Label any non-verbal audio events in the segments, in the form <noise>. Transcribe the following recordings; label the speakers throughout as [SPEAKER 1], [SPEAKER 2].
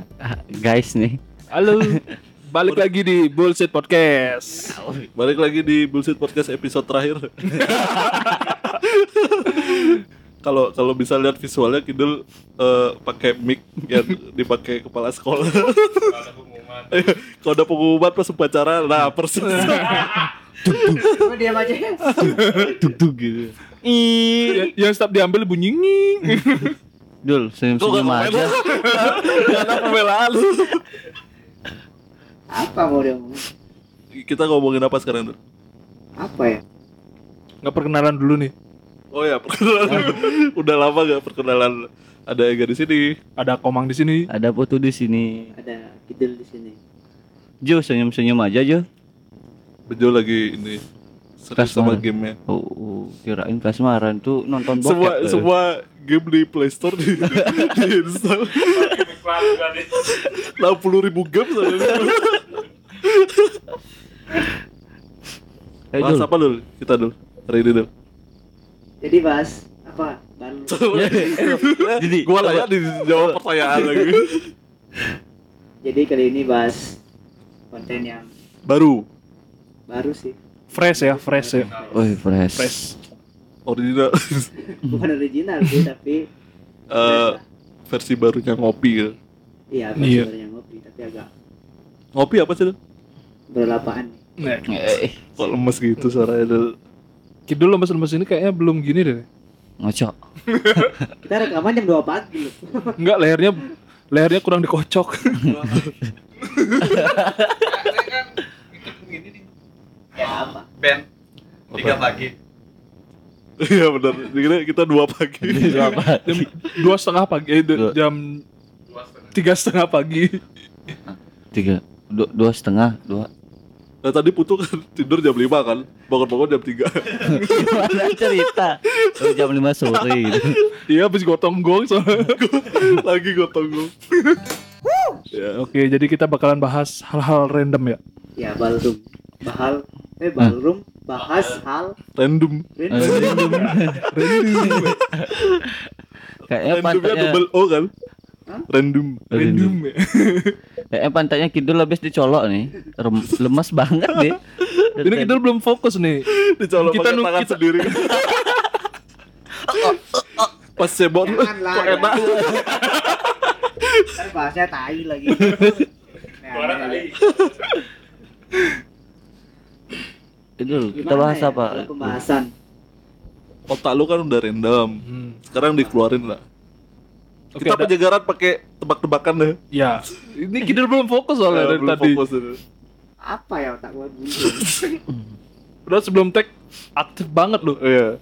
[SPEAKER 1] <laughs> Guys.
[SPEAKER 2] Nih.
[SPEAKER 3] Halo. Balik lagi di Bullshit Podcast. <laughs>
[SPEAKER 1] Balik lagi di Bullshit Podcast episode terakhir. <laughs> Kalau kalau bisa lihat visualnya Kidul eh, pakai mic yang dipakai kepala sekolah. Kalau ada pengumuman pas upacara, nah persis.
[SPEAKER 4] Kamu diam aja.
[SPEAKER 2] Duk duk gitu.
[SPEAKER 3] Y- yang setiap diambil bunyi nging.
[SPEAKER 2] Dul, senyum-senyum aja.
[SPEAKER 1] Karena pembelaan.
[SPEAKER 4] Apa mau dia ngomong?
[SPEAKER 1] Kita ngomongin apa sekarang, Dul?
[SPEAKER 4] Apa ya?
[SPEAKER 3] Nggak perkenalan dulu nih.
[SPEAKER 1] Oh ya, perkenalan. <laughs> Udah lama gak perkenalan ada Ega di sini.
[SPEAKER 3] Ada Komang di sini.
[SPEAKER 2] Ada Putu di sini.
[SPEAKER 4] Ada kidul di sini.
[SPEAKER 2] Jo, senyum-senyum aja Jo.
[SPEAKER 1] Bejo lagi ini serius sama gamenya.
[SPEAKER 2] Oh, oh, kirain kasmaran tuh nonton bokep.
[SPEAKER 1] Semua
[SPEAKER 2] eh.
[SPEAKER 1] semua game di Play Store di, <laughs> di install. <laughs> 60 ribu game soalnya.
[SPEAKER 2] Eh,
[SPEAKER 1] Bahas apa dulu? Kita dulu. Hari ini dulu.
[SPEAKER 4] Jadi bahas apa? Baru. <laughs>
[SPEAKER 2] Jadi,
[SPEAKER 1] Gua lah ya dijawab pertanyaan lagi.
[SPEAKER 4] Jadi kali ini bahas konten yang
[SPEAKER 1] Baru
[SPEAKER 4] baru sih.
[SPEAKER 3] Fresh ya, fresh ya.
[SPEAKER 2] Wih, fresh.
[SPEAKER 3] Fresh.
[SPEAKER 1] original <laughs>
[SPEAKER 4] Bukan original sih, tapi
[SPEAKER 1] Eh, versi barunya ngopi gitu.
[SPEAKER 4] iya
[SPEAKER 3] Iya.
[SPEAKER 4] versi yang ngopi, tapi agak
[SPEAKER 1] Ngopi apa sih? Dul?
[SPEAKER 4] berlapaan.
[SPEAKER 3] Nah,
[SPEAKER 2] Eh,
[SPEAKER 1] Kok lemes gitu suaranya dulu.
[SPEAKER 3] Kidul lemes-lemes ini kayaknya belum gini deh.
[SPEAKER 2] ngocok. <laughs>
[SPEAKER 4] Kita rekaman jam 2 pagi.
[SPEAKER 3] Enggak, lehernya lehernya kurang dikocok. <laughs>
[SPEAKER 4] Apa?
[SPEAKER 5] band tiga pagi
[SPEAKER 1] Iya benar. Jadi kita dua pagi.
[SPEAKER 2] apa?
[SPEAKER 3] Jam dua setengah pagi, eh,
[SPEAKER 2] Dua.
[SPEAKER 3] jam tiga setengah pagi.
[SPEAKER 2] Tiga, dua, dua setengah, dua.
[SPEAKER 1] Nah tadi Putu kan tidur jam 5 kan. Bangun-bangun jam 3.
[SPEAKER 2] Gimana cerita? Oh, jam lima sore gitu.
[SPEAKER 3] Iya, habis gotong gong soalnya.
[SPEAKER 1] Lagi gotong gong. ya.
[SPEAKER 3] Oke, jadi kita bakalan bahas hal-hal random ya.
[SPEAKER 4] Ya ballroom. Bahal eh ballroom bahas hal
[SPEAKER 1] Random.
[SPEAKER 4] random. <laughs>
[SPEAKER 2] Kayaknya
[SPEAKER 1] Randomnya
[SPEAKER 2] pantatnya,
[SPEAKER 1] double O kan?
[SPEAKER 4] Hah?
[SPEAKER 1] Random.
[SPEAKER 3] Random ya. <laughs>
[SPEAKER 2] kayaknya pantatnya Kidul habis dicolok nih. Rem- lemas banget deh.
[SPEAKER 3] Ini kita belum fokus nih.
[SPEAKER 1] Dicolok
[SPEAKER 3] Kita
[SPEAKER 1] pakai tangan
[SPEAKER 3] kita-
[SPEAKER 1] sendiri. <laughs> Pas
[SPEAKER 4] lah,
[SPEAKER 1] kok enak.
[SPEAKER 4] Bahasnya tai lagi. Nah,
[SPEAKER 2] Kidul, kita bahas
[SPEAKER 4] ya
[SPEAKER 2] apa?
[SPEAKER 4] Pembahasan.
[SPEAKER 1] Otak lu kan udah random.
[SPEAKER 3] Hmm.
[SPEAKER 1] Sekarang dikeluarin lah.
[SPEAKER 3] Oke,
[SPEAKER 1] Kita
[SPEAKER 3] ada-
[SPEAKER 1] penyegaran pakai tebak-tebakan deh.
[SPEAKER 3] Ya, ini kita belum fokus soalnya
[SPEAKER 1] Eh,
[SPEAKER 3] dari
[SPEAKER 1] belum
[SPEAKER 3] tadi.
[SPEAKER 1] fokus ini.
[SPEAKER 4] Apa ya otak gua? <laughs>
[SPEAKER 3] Udah sebelum tag aktif banget loh.
[SPEAKER 1] Iya.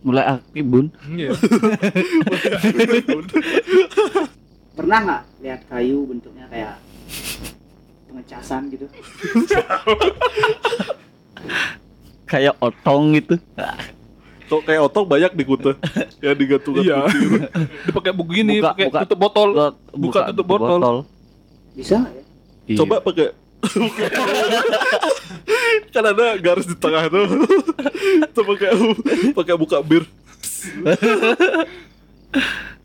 [SPEAKER 2] Mulai aktif bun.
[SPEAKER 3] Iya. <laughs>
[SPEAKER 4] Pernah nggak lihat kayu bentuknya kayak pengecasan gitu?
[SPEAKER 2] Kayak otong gitu.
[SPEAKER 1] Kok kayak otong banyak di kuta. ya digantung
[SPEAKER 3] Iya. Dipakai begini,
[SPEAKER 2] Buka-
[SPEAKER 3] pakai
[SPEAKER 2] buka-
[SPEAKER 3] tutup botol.
[SPEAKER 2] Buka,
[SPEAKER 3] Buka tutup botol.
[SPEAKER 4] Bisa nggak ya?
[SPEAKER 2] Iya.
[SPEAKER 1] Coba pakai <laughs> kan ada garis di tengah tuh. Tuh pakai pakai buka bir.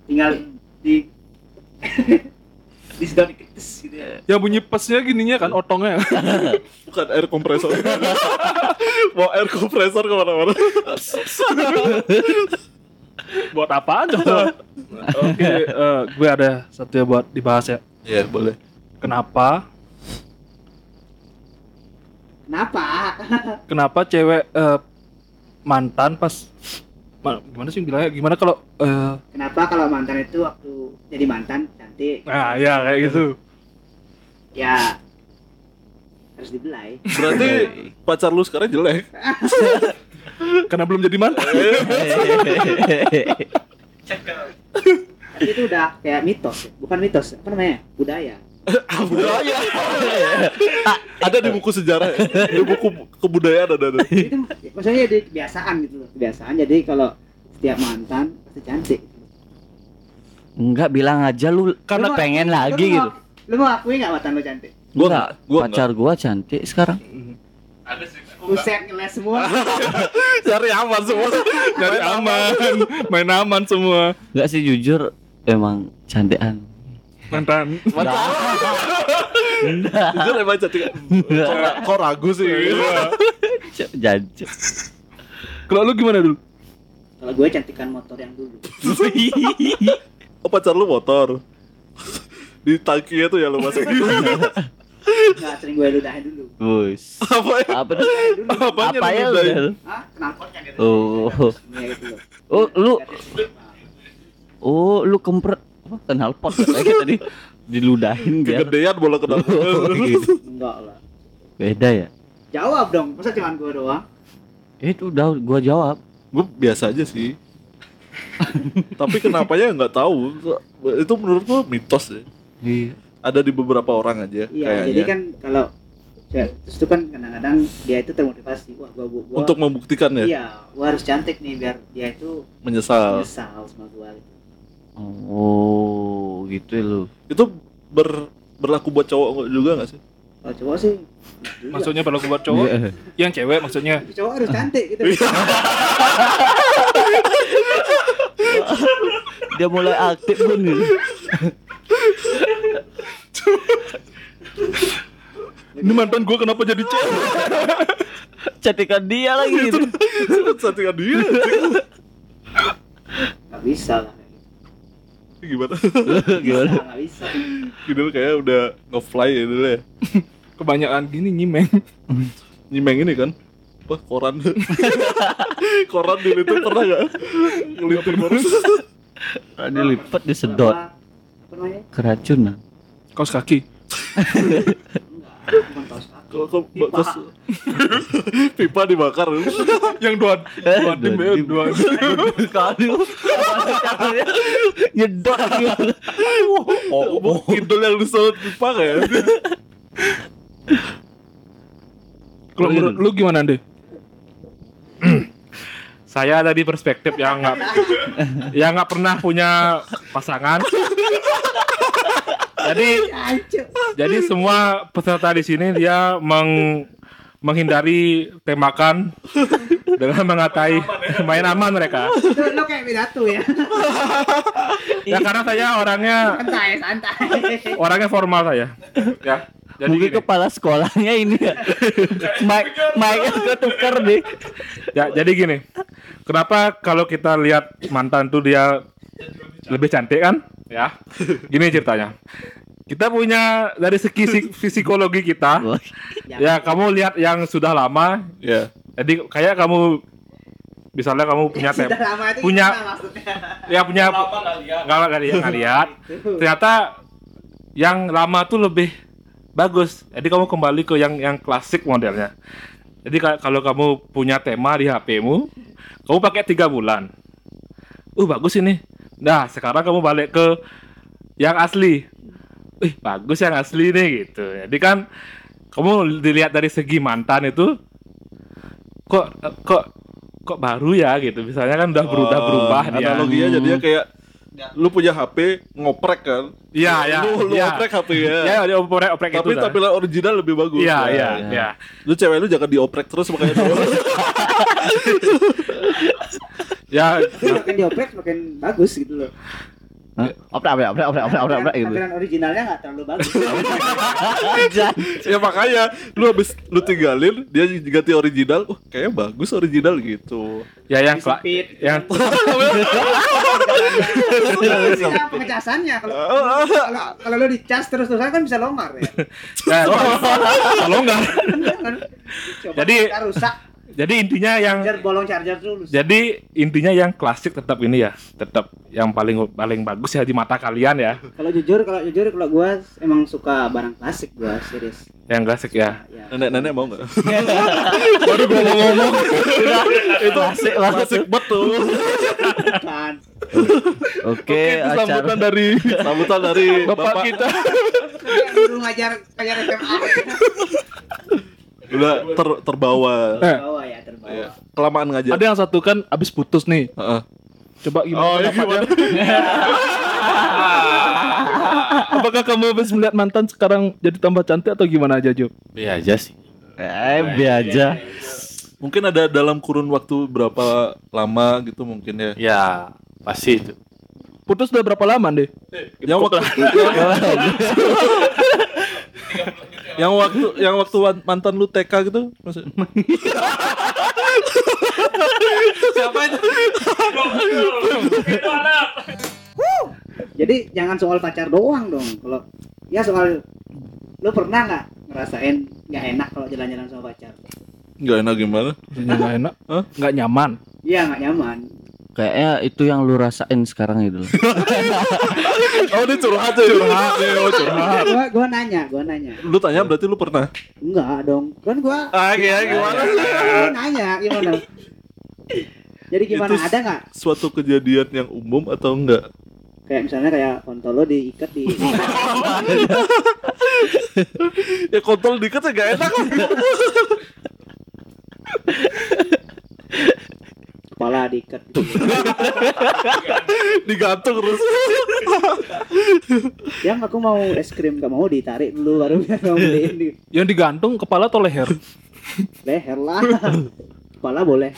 [SPEAKER 4] Tinggal di <laughs> di gitu ya.
[SPEAKER 3] Yang bunyi pesnya gininya kan otongnya. <laughs>
[SPEAKER 1] Bukan air kompresor. Mau air kompresor ke mana-mana.
[SPEAKER 3] buat apaan coba? <laughs> Oke, eh, gue ada satu ya buat dibahas ya.
[SPEAKER 1] Iya boleh.
[SPEAKER 3] Kenapa?
[SPEAKER 4] Kenapa? <laughs>
[SPEAKER 3] Kenapa cewek eh, mantan pas Ma- gimana sih bilangnya? Gimana kalau eh,
[SPEAKER 4] Kenapa kalau mantan itu waktu jadi mantan cantik?
[SPEAKER 3] nah ya kayak gitu.
[SPEAKER 4] Ya harus dibelai.
[SPEAKER 1] Berarti pacar lu sekarang jelek. <laughs>
[SPEAKER 3] Karena belum jadi mantan.
[SPEAKER 4] Tapi itu udah kayak mitos, bukan mitos, apa namanya? Budaya.
[SPEAKER 1] Budaya. <laughs> ada di buku sejarah, ya? di buku kebudayaan ada. ada.
[SPEAKER 4] itu maksudnya jadi kebiasaan gitu loh, kebiasaan. Jadi kalau setiap mantan pasti cantik.
[SPEAKER 2] Enggak bilang aja lu
[SPEAKER 3] Karena
[SPEAKER 4] Lu
[SPEAKER 2] pengen
[SPEAKER 4] lu
[SPEAKER 2] lagi
[SPEAKER 4] mau-
[SPEAKER 2] gitu.
[SPEAKER 4] Lu mau akui nggak mantan lu cantik?
[SPEAKER 1] Gua
[SPEAKER 2] Enggak,
[SPEAKER 1] nggak, gua
[SPEAKER 2] pacar gua cantik sekarang.
[SPEAKER 5] ada sih
[SPEAKER 4] Buset ngeles semua. <laughs>
[SPEAKER 1] Cari aman semua. <laughs>
[SPEAKER 3] Dari aman, main aman semua.
[SPEAKER 2] Enggak sih jujur emang cantikan.
[SPEAKER 6] mantan
[SPEAKER 2] Enggak. <laughs>
[SPEAKER 1] Jujur emang cantik. Kok, ra- kok ragu sih?
[SPEAKER 2] Jancuk.
[SPEAKER 6] kalau lu gimana dulu
[SPEAKER 4] Kalau gue cantikan motor yang dulu.
[SPEAKER 1] Oh pacar lu motor. <laughs> Di tangkinya tuh ya lu masukin.
[SPEAKER 4] Nggak sering gue ludahin dulu.
[SPEAKER 2] Bus.
[SPEAKER 1] Apa ya?
[SPEAKER 2] Apa?
[SPEAKER 1] Apanya
[SPEAKER 2] Apa ya udah?
[SPEAKER 4] Hah? Knalpotnya gitu.
[SPEAKER 2] Oh.
[SPEAKER 4] Iya gitu loh.
[SPEAKER 2] Oh, lu oh lu kempret apa kenal pot kayak tadi diludahin biar
[SPEAKER 1] Kegedean bola ke dalam.
[SPEAKER 2] Oh, <laughs> gitu.
[SPEAKER 4] Enggak lah.
[SPEAKER 2] Beda ya?
[SPEAKER 4] Jawab dong. Masa cuma gue doang?
[SPEAKER 2] Itu udah gua jawab.
[SPEAKER 1] Gue biasa aja sih. <laughs> Tapi kenapanya nggak tahu. Itu menurut gua mitos ya.
[SPEAKER 2] Iya.
[SPEAKER 1] Ada di beberapa orang aja
[SPEAKER 4] Iya,
[SPEAKER 1] kayaknya.
[SPEAKER 4] jadi kan kalau ya, terus itu kan kadang-kadang dia itu termotivasi. Wah, gua, gua, gua
[SPEAKER 1] Untuk membuktikan ya,
[SPEAKER 4] Iya, gua harus cantik nih biar dia itu
[SPEAKER 1] menyesal.
[SPEAKER 4] menyesal sama gua gitu.
[SPEAKER 2] Oh, gitu ya lu.
[SPEAKER 1] Itu ber, berlaku buat cowok juga nggak sih?
[SPEAKER 4] Kalau cowok sih juga.
[SPEAKER 6] maksudnya kalau buat cowok
[SPEAKER 2] Iya.
[SPEAKER 6] yang cewek maksudnya
[SPEAKER 4] cowok harus cantik gitu. <laughs> <laughs>
[SPEAKER 2] Dia mulai aktif pun gitu.
[SPEAKER 6] ini mantan gua kenapa jadi cewek
[SPEAKER 2] Cantikan dia lagi gitu.
[SPEAKER 1] Cantikan dia.
[SPEAKER 4] Gak bisa lah. gitu.
[SPEAKER 1] Gimana?
[SPEAKER 2] Gimana?
[SPEAKER 4] Nggak bisa.
[SPEAKER 1] Kidul kayak udah nge-fly ya dulu ya.
[SPEAKER 6] kebanyakan gini nyimeng
[SPEAKER 1] Nyimeng ini kan. Wah, koran. <laughs> koran dulu itu pernah gak? Ngelintir koran.
[SPEAKER 2] Dilipat disedot keracunan.
[SPEAKER 6] kaos kaki.
[SPEAKER 1] Kok kok
[SPEAKER 4] Pipa. <laughs>
[SPEAKER 1] dibakar.
[SPEAKER 6] yang dua dua tim <laughs> ya dua
[SPEAKER 2] Kali nyedot
[SPEAKER 1] Oh, Kidul yang disebut pipa kayak.
[SPEAKER 6] kalau menurut lu gimana deh saya ada di perspektif yang nggak <laughs> yang nggak pernah punya pasangan jadi jadi semua peserta di sini dia meng menghindari tembakan dengan mengatai main aman mereka
[SPEAKER 4] lo kayak pidato ya.
[SPEAKER 6] ya karena saya orangnya
[SPEAKER 4] Santai, santai.
[SPEAKER 6] orangnya formal saya ya jadi
[SPEAKER 2] Mungkin
[SPEAKER 6] gini.
[SPEAKER 2] kepala sekolahnya ini ya. <laughs> Mike Mike ketukar nih.
[SPEAKER 6] Ya, jadi gini. Kenapa kalau kita lihat mantan tuh dia lebih cantik kan? Ya. Gini ceritanya. Kita punya dari segi psik- psikologi kita, ya kamu lihat yang sudah lama,
[SPEAKER 1] Ya.
[SPEAKER 6] jadi kayak kamu misalnya kamu punya tem punya ya punya nggak nggak lihat nggak lihat ternyata yang lama tuh lebih bagus. Jadi kamu kembali ke yang yang klasik modelnya. Jadi ka- kalau kamu punya tema di HP-mu kamu pakai tiga bulan. Uh bagus ini. Nah sekarang kamu balik ke yang asli. Ih bagus yang asli nih gitu. Jadi kan kamu dilihat dari segi mantan itu kok kok kok baru ya gitu. Misalnya kan udah berubah berubah dia.
[SPEAKER 1] Analoginya jadinya kayak lu punya HP ngoprek kan?
[SPEAKER 6] Iya, iya,
[SPEAKER 1] Lu, lu
[SPEAKER 6] iya.
[SPEAKER 1] ngoprek HP ya.
[SPEAKER 6] ya dia oprek oprek
[SPEAKER 1] Tapi
[SPEAKER 6] itu dah.
[SPEAKER 1] tampilan original lebih bagus.
[SPEAKER 6] iya
[SPEAKER 1] Nah,
[SPEAKER 6] iya
[SPEAKER 2] iya.
[SPEAKER 6] iya
[SPEAKER 1] Lu cewek lu jangan dioprek terus makanya <laughs>
[SPEAKER 6] ya
[SPEAKER 4] Makin dioprek makin bagus gitu loh.
[SPEAKER 2] Hah? Oprek oprek oprek oprek oprek oprek oprek gitu.
[SPEAKER 4] Tampilan originalnya nggak terlalu bagus.
[SPEAKER 1] ya makanya lu habis lu tinggalin dia ganti original, uh kayaknya bagus original gitu.
[SPEAKER 6] ya yang
[SPEAKER 4] Disempit.
[SPEAKER 6] yang
[SPEAKER 4] Nah, pengecasannya kalau kalau lo dicas terus terusan kan bisa longgar ya.
[SPEAKER 6] ya, kalau enggak
[SPEAKER 4] Kan? Coba
[SPEAKER 6] Jadi-
[SPEAKER 4] rusak,
[SPEAKER 6] jadi intinya yang
[SPEAKER 4] charger bolong charger dulu.
[SPEAKER 6] jadi intinya yang klasik tetap ini ya tetap yang paling paling bagus ya di mata kalian ya
[SPEAKER 4] Kalau jujur, kalau jujur kalau gua emang suka barang klasik gua serius.
[SPEAKER 6] yang klasik ya
[SPEAKER 4] Ya.
[SPEAKER 1] Nenek-nenek mau nggak? <laughs>
[SPEAKER 2] Baru gua mau ngomong. itu asik banget.
[SPEAKER 1] Klasik betul.
[SPEAKER 4] Kan.
[SPEAKER 2] Oke,
[SPEAKER 1] itu sambutan
[SPEAKER 2] acara
[SPEAKER 1] dari sambutan dari bapak,
[SPEAKER 6] kita
[SPEAKER 4] Kayak guru ngajar ngajar SMA.
[SPEAKER 1] Udah ter, terbawa.
[SPEAKER 6] Eh.
[SPEAKER 4] Terbawa ya, terbawa.
[SPEAKER 1] Iya. Kelamaan ngajar.
[SPEAKER 6] ada yang satu kan abis putus nih
[SPEAKER 1] Heeh.
[SPEAKER 6] coba gimana
[SPEAKER 1] Oh, iya,
[SPEAKER 6] pendapatnya? <laughs> apakah kamu habis melihat mantan sekarang jadi tambah cantik atau gimana aja Job
[SPEAKER 7] Be aja sih.
[SPEAKER 2] eh biasa.
[SPEAKER 1] Mungkin ada dalam kurun waktu berapa lama gitu mungkin ya.
[SPEAKER 7] Ya, pasti itu.
[SPEAKER 3] Putus udah berapa lama deh?
[SPEAKER 1] Yang waktu yang waktu yang waktu mantan lu TK gitu maksud
[SPEAKER 6] Siapa itu?
[SPEAKER 4] Jadi jangan soal pacar doang dong. Kalau ya soal lu pernah nggak ngerasain nggak enak kalau jalan-jalan sama pacar?
[SPEAKER 1] nggak enak gimana
[SPEAKER 3] Nggak enak, nggak nyaman.
[SPEAKER 4] Iya nggak nyaman.
[SPEAKER 2] Kayaknya itu yang lu rasain sekarang itu. <laughs>
[SPEAKER 1] oh dia curhat ya curhat ya oh curhat
[SPEAKER 4] Gua gua nanya, gua nanya.
[SPEAKER 1] lu tanya berarti lu pernah
[SPEAKER 4] Enggak dong. Kan gua
[SPEAKER 1] ah kayak gimana
[SPEAKER 4] gua nanya gimana? Jadi gimana?
[SPEAKER 1] Itu
[SPEAKER 4] Ada nggak?
[SPEAKER 1] suatu kejadian yang umum atau enggak
[SPEAKER 4] Kayak misalnya kayak kontol lo diikat di <laughs>
[SPEAKER 1] ya kontol dikit ya gak enak <laughs>
[SPEAKER 4] kepala diikat <laughs>
[SPEAKER 1] digantung terus <laughs>
[SPEAKER 4] Yang aku mau es krim gak mau ditarik dulu baru biar kamu beliin di
[SPEAKER 3] Yang digantung kepala atau leher? <laughs>
[SPEAKER 4] leher lah. Kepala boleh.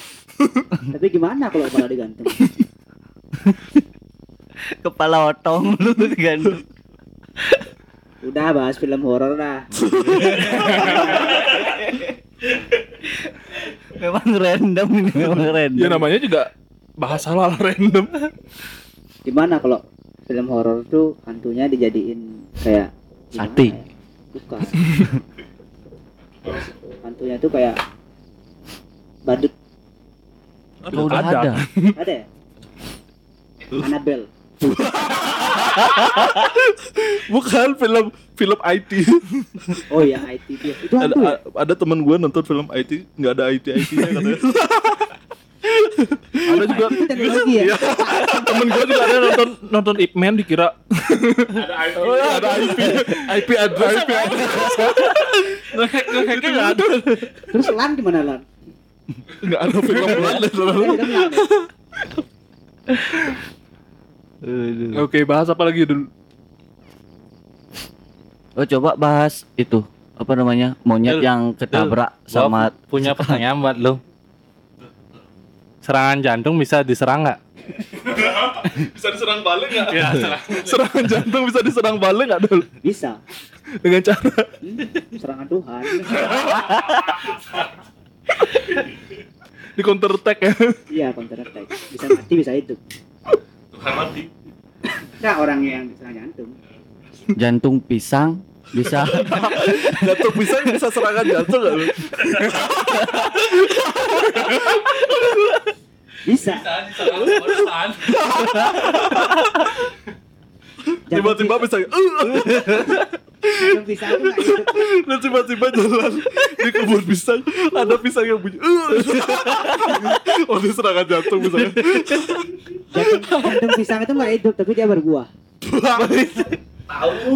[SPEAKER 4] Tapi gimana kalau kepala digantung?
[SPEAKER 2] Kepala otong lu digantung.
[SPEAKER 4] Udah bahas film horor dah.
[SPEAKER 2] Memang random ini memang <laughs> random.
[SPEAKER 3] Ya namanya juga bahasa hal random.
[SPEAKER 4] Gimana kalau film horor tuh hantunya dijadiin kayak
[SPEAKER 2] Sate.
[SPEAKER 4] ya? Bukan. hantunya tuh kayak badut
[SPEAKER 2] Oh, udah
[SPEAKER 3] Ada.
[SPEAKER 2] ada.
[SPEAKER 4] ada ya? Annabelle. <laughs> <laughs>
[SPEAKER 1] bukan film film IT
[SPEAKER 4] Oh iya IT dia. Itu
[SPEAKER 1] ada
[SPEAKER 4] ya?
[SPEAKER 1] ada teman gue nonton film IT nggak ada IT IT nya katanya. <laughs>
[SPEAKER 3] Ada juga.
[SPEAKER 4] Itu teknologi ya?
[SPEAKER 3] temen gue juga ada nonton nonton Ip Man dikira.
[SPEAKER 6] Ada IP.
[SPEAKER 1] oh ya ada IP IP address IP address ngehack ngehacknya nggak ada
[SPEAKER 4] Terus lan gimana lan?
[SPEAKER 1] nggak ada film
[SPEAKER 4] lan ya?
[SPEAKER 3] Oke bahas apa lagi dulu
[SPEAKER 2] Oh coba bahas itu apa namanya monyet yang ketabrak
[SPEAKER 7] Gua
[SPEAKER 2] sama
[SPEAKER 7] punya pertanyaan buat lo. Serangan jantung bisa diserang nggak? <laughs>
[SPEAKER 1] bisa diserang balik nggak <laughs>
[SPEAKER 6] Ya, salah.
[SPEAKER 1] serangan jantung bisa diserang balik nggak dulu
[SPEAKER 4] Bisa.
[SPEAKER 1] dengan cara
[SPEAKER 4] Hmm, serangan Tuhan.
[SPEAKER 3] di counter attack ya
[SPEAKER 4] Iya counter attack. Bisa mati bisa hidup.
[SPEAKER 6] Mati.
[SPEAKER 4] Nah orang yang diserang jantung.
[SPEAKER 2] jantung pisang bisa
[SPEAKER 1] jantung bisa bisa serangan jantung nggak lu
[SPEAKER 4] Bisa.
[SPEAKER 1] tiba-tiba bisa
[SPEAKER 4] hidup.
[SPEAKER 1] dan tiba-tiba jalan di kebun pisang ada pisang yang bunyi uh. oh dia serangan jantung misalnya
[SPEAKER 4] Jantung, pisang itu nggak hidup tapi dia berbuah.
[SPEAKER 6] Tahu.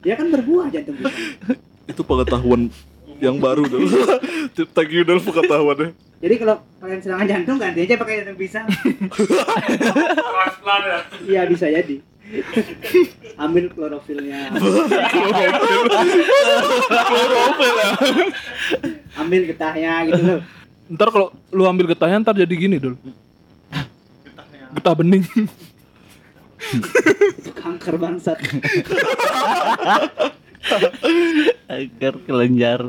[SPEAKER 4] Dia kan berbuah jantung pisang.
[SPEAKER 1] itu pengetahuan yang baru dulu thank you dulu pengetahuannya
[SPEAKER 4] Jadi kalau kalian serangan jantung ganti aja pakai jantung pisang.
[SPEAKER 6] Transplant ya.
[SPEAKER 4] Iya bisa jadi. <laughs> Ambil klorofilnya.
[SPEAKER 1] klorofil ya.
[SPEAKER 4] Ambil getahnya gitu loh.
[SPEAKER 3] ntar kalau lu ambil getahnya ntar jadi gini dulu getah bening.
[SPEAKER 4] Itu kanker bangsat.
[SPEAKER 2] agar kelenjar.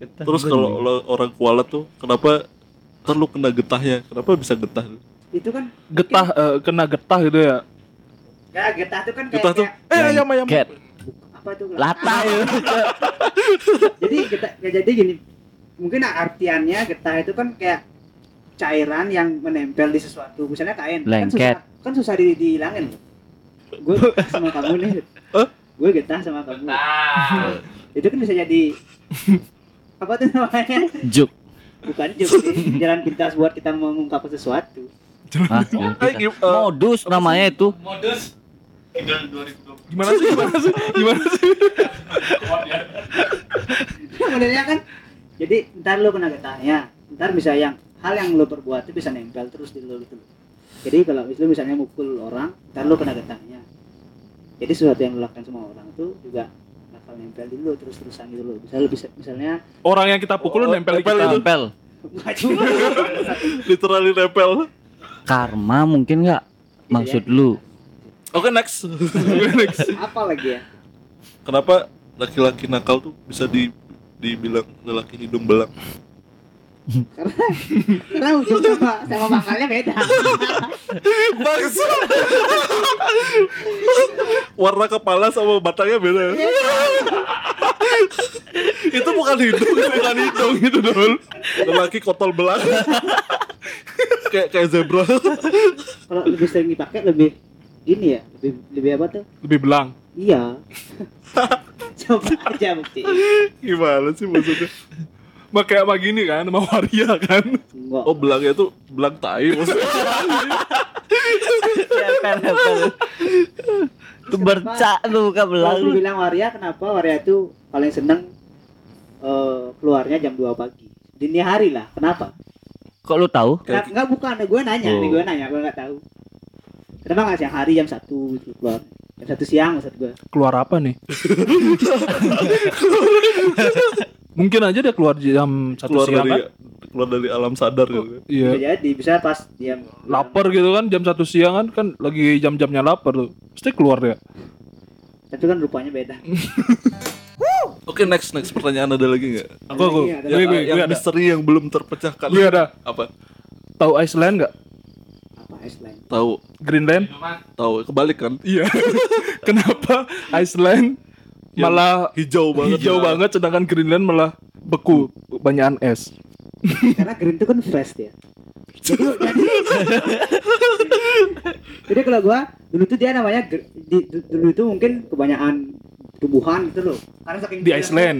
[SPEAKER 1] Terus kalau orang kualat tuh kenapa ntar lu kena getahnya? Kenapa bisa getah?
[SPEAKER 4] Itu kan
[SPEAKER 3] getah eh, kena getah gitu ya
[SPEAKER 4] ya getah itu kan kayak,
[SPEAKER 1] getah tuh
[SPEAKER 4] kayak-
[SPEAKER 1] eh ayam ayam
[SPEAKER 2] cat
[SPEAKER 4] apa tuh?
[SPEAKER 2] lata <laughs>
[SPEAKER 4] jadi getah ya jadi gini. Mungkin artiannya getah itu kan kayak cairan yang menempel di sesuatu. Misalnya kain. Kan
[SPEAKER 2] Lengket.
[SPEAKER 4] susah, kan susah di, dihilangin. Gue <laughs> sama kamu nih.
[SPEAKER 1] Hah?
[SPEAKER 4] Gue getah sama kamu.
[SPEAKER 6] Nah.
[SPEAKER 4] Itu kan bisa jadi <laughs> apa tuh namanya?
[SPEAKER 2] juk
[SPEAKER 4] Bukan sih, jalan pintas buat kita mengungkap sesuatu.
[SPEAKER 2] Hah?
[SPEAKER 1] Eh,
[SPEAKER 2] modus namanya itu
[SPEAKER 7] Modus Idol 2020.
[SPEAKER 3] gimana sih? Gimana sih? Gimana sih?
[SPEAKER 4] Modelnya kan. Jadi ntar lu kena getahnya. Ntar bisa yang hal yang lu perbuat itu bisa nempel terus di lu gitu. Jadi kalau lu misalnya mukul orang ntar lu kena getahnya. Jadi sesuatu yang lu lakukan sama orang itu juga bakal nempel di lu terus terusan gitu loh. Bisa bisa misalnya
[SPEAKER 3] orang yang kita pukul
[SPEAKER 1] Oh,
[SPEAKER 3] nempel di
[SPEAKER 1] nempel
[SPEAKER 3] kita.
[SPEAKER 4] cuma <laughs>
[SPEAKER 1] literally nempel.
[SPEAKER 2] Karma mungkin nggak? Maksud lu
[SPEAKER 1] Oke next. <laughs> next.
[SPEAKER 4] apa lagi ya
[SPEAKER 1] Kenapa laki-laki nakal tuh bisa di dibilang lelaki hidung belang?
[SPEAKER 4] karena karena ujung sama sama makalnya beda <laughs>
[SPEAKER 1] Bangsa. Warna kepala sama batangnya beda. itu bukan hidung, itu bukan hidung itu dul. Lelaki kotol belang. <laughs> kayak kayak zebra.
[SPEAKER 4] kalau lebih sering dipakai lebih ini ya lebih lebih apa tuh
[SPEAKER 3] Lebih belang.
[SPEAKER 4] iya <laughs> coba aja bukti
[SPEAKER 1] Gimana sih maksudnya?
[SPEAKER 3] Pakai apa gini kan, sama waria kan.
[SPEAKER 4] enggak
[SPEAKER 1] Oh belangnya tuh belang tai maksudnya. <laughs>
[SPEAKER 2] itu bercak lu bukan belang
[SPEAKER 4] kalau dibilang waria kenapa waria itu paling seneng eh, keluarnya jam 2 pagi dini hari lah kenapa
[SPEAKER 2] kok lu tahu
[SPEAKER 4] Kenapa? enggak bukan gue nanya nih
[SPEAKER 2] Oh.
[SPEAKER 4] gue nanya gue nggak tahu kenapa nggak siang hari jam satu gitu keluar jam satu siang maksud gue
[SPEAKER 3] Keluar apa nih? <laughs> Mungkin aja dia keluar jam satu
[SPEAKER 1] keluar
[SPEAKER 3] siang
[SPEAKER 1] dari
[SPEAKER 3] kan.
[SPEAKER 1] keluar dari alam sadar gitu.
[SPEAKER 4] bisa
[SPEAKER 3] Iya.
[SPEAKER 4] jadi bisa pas dia
[SPEAKER 3] Lapar gitu kan jam satu siang kan kan lagi jam-jamnya lapar tuh. Pasti keluar dia.
[SPEAKER 4] tapi kan rupanya beda <laughs>
[SPEAKER 1] Oke next next pertanyaan ada lagi nggak?
[SPEAKER 3] Aku aku.
[SPEAKER 4] Iya, ada.
[SPEAKER 3] Gue
[SPEAKER 1] Yang,
[SPEAKER 3] gue
[SPEAKER 1] yang
[SPEAKER 3] gue ada.
[SPEAKER 1] misteri yang belum terpecahkan.
[SPEAKER 3] Gue ada.
[SPEAKER 1] Apa?
[SPEAKER 3] Tahu Iceland nggak?
[SPEAKER 4] Iceland
[SPEAKER 1] Tahu,
[SPEAKER 3] Greenland?
[SPEAKER 1] tahu. Kebalik kan?
[SPEAKER 3] Iya. <laughs> Kenapa Iceland malah
[SPEAKER 1] Hijau banget.
[SPEAKER 3] hijau banget sedangkan Greenland malah beku banyakan es. <laughs>
[SPEAKER 4] karena green itu kan fresh ya jadi jadi jadi kalau gua dulu tuh dia namanya di, du- dulu itu mungkin kebanyakan tumbuhan gitu loh karena saking
[SPEAKER 3] Di Iceland.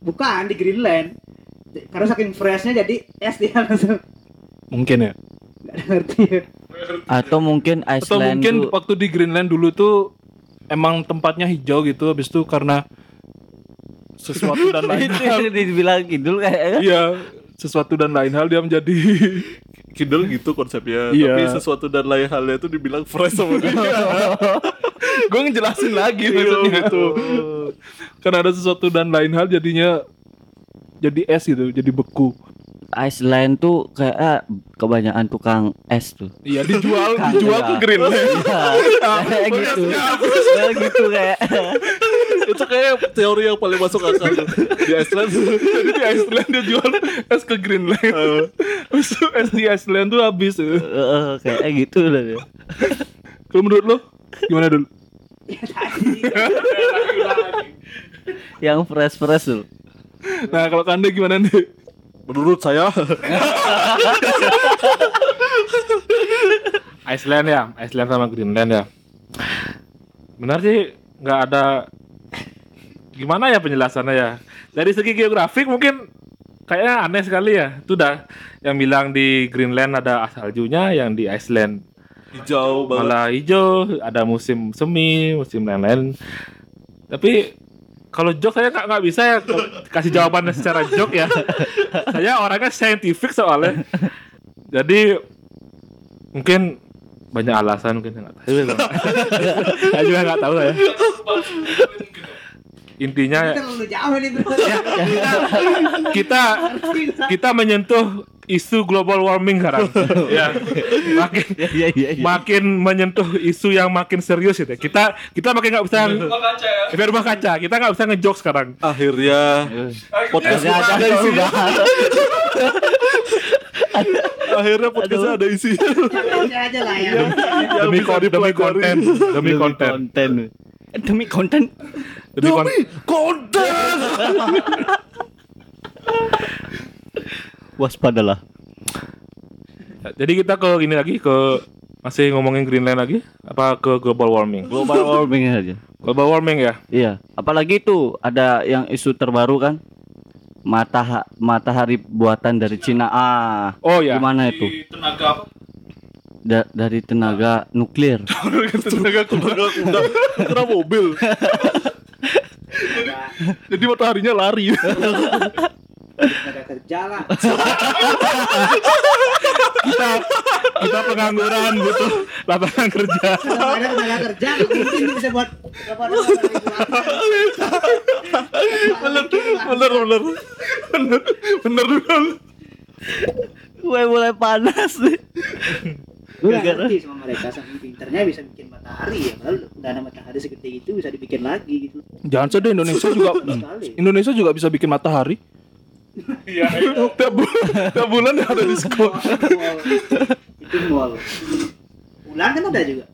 [SPEAKER 4] bukan di Greenland karena saking freshnya jadi es dia langsung
[SPEAKER 3] Mungkin ya.
[SPEAKER 4] ada ngerti ya.
[SPEAKER 2] Atau mungkin
[SPEAKER 3] Atau
[SPEAKER 2] Iceland
[SPEAKER 3] mungkin
[SPEAKER 2] tuh
[SPEAKER 3] waktu di Greenland dulu tuh emang tempatnya hijau gitu habis itu karena sesuatu dan <laughs> lain hal.
[SPEAKER 2] dibilang kidul kayak
[SPEAKER 3] Iya, sesuatu dan lain hal dia menjadi <laughs>
[SPEAKER 1] Kindle gitu konsepnya.
[SPEAKER 3] Iya.
[SPEAKER 1] Tapi sesuatu dan lain halnya itu dibilang fresh sama dia. <laughs>
[SPEAKER 3] gue ngejelasin lagi
[SPEAKER 1] Iya,
[SPEAKER 3] maksudnya itu karena ada sesuatu dan lain hal jadinya jadi es gitu jadi beku
[SPEAKER 2] Iceland tuh kayak ah, kebanyakan tukang es tuh.
[SPEAKER 3] Iya dijual dijual ke Greenland <laughs>
[SPEAKER 2] Iya, kayak gitu. Kayak gitu kayak.
[SPEAKER 1] Itu kayak teori yang paling masuk akal tuh. di Iceland.
[SPEAKER 3] jadi di Iceland dia jual es ke Greenland Terus es di Iceland tuh habis.
[SPEAKER 2] Eh, kayak gitu lah dia.
[SPEAKER 3] kalau menurut lo gimana dulu?
[SPEAKER 2] Yang fresh fresh tuh.
[SPEAKER 3] Nah kalau kanda gimana nih
[SPEAKER 1] Menurut saya <laughs>
[SPEAKER 6] Iceland ya, Iceland sama Greenland ya. Benar sih nggak ada gimana ya penjelasannya ya. Dari segi geografik mungkin kayaknya aneh sekali ya. Itu udah yang bilang di Greenland ada saljunya, yang di Iceland
[SPEAKER 1] hijau banget.
[SPEAKER 6] malah hijau, ada musim semi, musim lain-lain. Tapi kalau jok saya nggak nggak bisa ya kasih jawaban secara jok ya. saya orangnya saintifik soalnya. Jadi mungkin banyak alasan mungkin nggak tahu. saya juga nggak tahu ya. Intinya
[SPEAKER 4] nih bro
[SPEAKER 6] kita kita menyentuh isu global warming sekarang. <laughs> ya. Makin
[SPEAKER 2] iya iya iya
[SPEAKER 6] makin menyentuh isu yang makin serius ya. Kita kita makin nggak bisa Efek rumah kaca. Kita nggak bisa ngejok sekarang.
[SPEAKER 1] Akhirnya podcast
[SPEAKER 2] Ada-
[SPEAKER 1] isi.
[SPEAKER 2] udah.
[SPEAKER 1] Akhirnya podcast ada isi.
[SPEAKER 4] aja aja lah ya
[SPEAKER 6] Demi, kon- demi konten, demi konten,
[SPEAKER 2] konten Eh, demi konten
[SPEAKER 6] demi konten.
[SPEAKER 2] Waspadalah
[SPEAKER 6] Jadi kita ke ini lagi ke masih ngomongin Greenland lagi apa ke global warming?
[SPEAKER 2] global <laughs> warming aja
[SPEAKER 6] Global warming ya.
[SPEAKER 2] iya apalagi tuh ada yang isu terbaru kan Mataha matahari buatan dari Cina ah
[SPEAKER 6] Oh ya.
[SPEAKER 2] gimana itu
[SPEAKER 7] tenaga
[SPEAKER 2] Da- dari tenaga nuklir <laughs>
[SPEAKER 1] Tenaga tenaga kuda. Kena mobil. <laughs>
[SPEAKER 3] jadi mataharinya lari
[SPEAKER 4] kerja lah
[SPEAKER 6] Kita kita pengangguran butuh lapangan kerja.
[SPEAKER 4] kalau ada tenaga kerja mungkin bisa buat berapa ribu
[SPEAKER 1] Bener bener bener.
[SPEAKER 3] bener dulu
[SPEAKER 2] gue mulai panas nih
[SPEAKER 4] gue gak ngerti sama mereka saking pinternya bisa bikin matahari ya padahal udah ada matahari segede itu bisa dibikin lagi gitu
[SPEAKER 3] Jangan sedih Indonesia juga Indonesia juga bisa bikin matahari.
[SPEAKER 1] Tiap, bu- tiap bulan ada diskon
[SPEAKER 4] Mall. itu mall bulan kan ada juga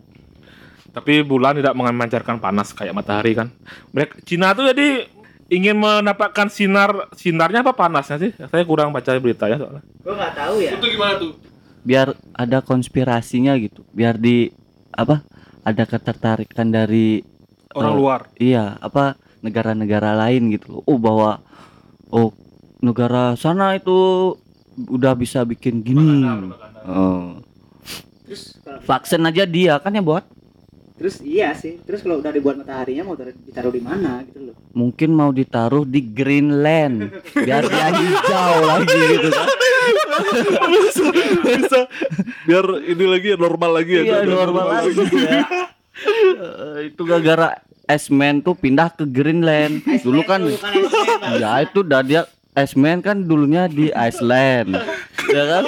[SPEAKER 6] Tapi bulan tidak memancarkan panas kayak matahari kan. Mereka Cina tuh jadi ingin mendapatkan sinar sinarnya apa panasnya sih? Saya kurang baca beritanya soalnya.
[SPEAKER 4] gue nggak tahu ya
[SPEAKER 1] itu gimana tuh
[SPEAKER 2] biar ada konspirasinya gitu biar di apa ada ketertarikan dari
[SPEAKER 3] Orang
[SPEAKER 2] Eh,
[SPEAKER 3] luar.
[SPEAKER 2] iya apa negara-negara lain gitu loh oh bahwa oh negara sana itu udah bisa bikin gini. Oh.
[SPEAKER 4] terus kalau
[SPEAKER 2] vaksin aja dia kan yang buat
[SPEAKER 4] terus iya sih. Terus kalau udah dibuat mataharinya mau taruh- ditaruh di mana gitu loh.
[SPEAKER 2] Mungkin mau ditaruh di Greenland. Biar dia hijau lagi gitu kan.
[SPEAKER 1] Bisa, bisa biar ini lagi ya, normal lagi ya
[SPEAKER 2] iya
[SPEAKER 1] biar
[SPEAKER 2] normal lagi ya. Eh, itu gara-gara Iceman tuh pindah ke Greenland. Dulu kan
[SPEAKER 4] Bukan Iceman, Bang.
[SPEAKER 2] ya itu udah dia Iceman kan dulunya di Iceland. <laughs> Ya kan?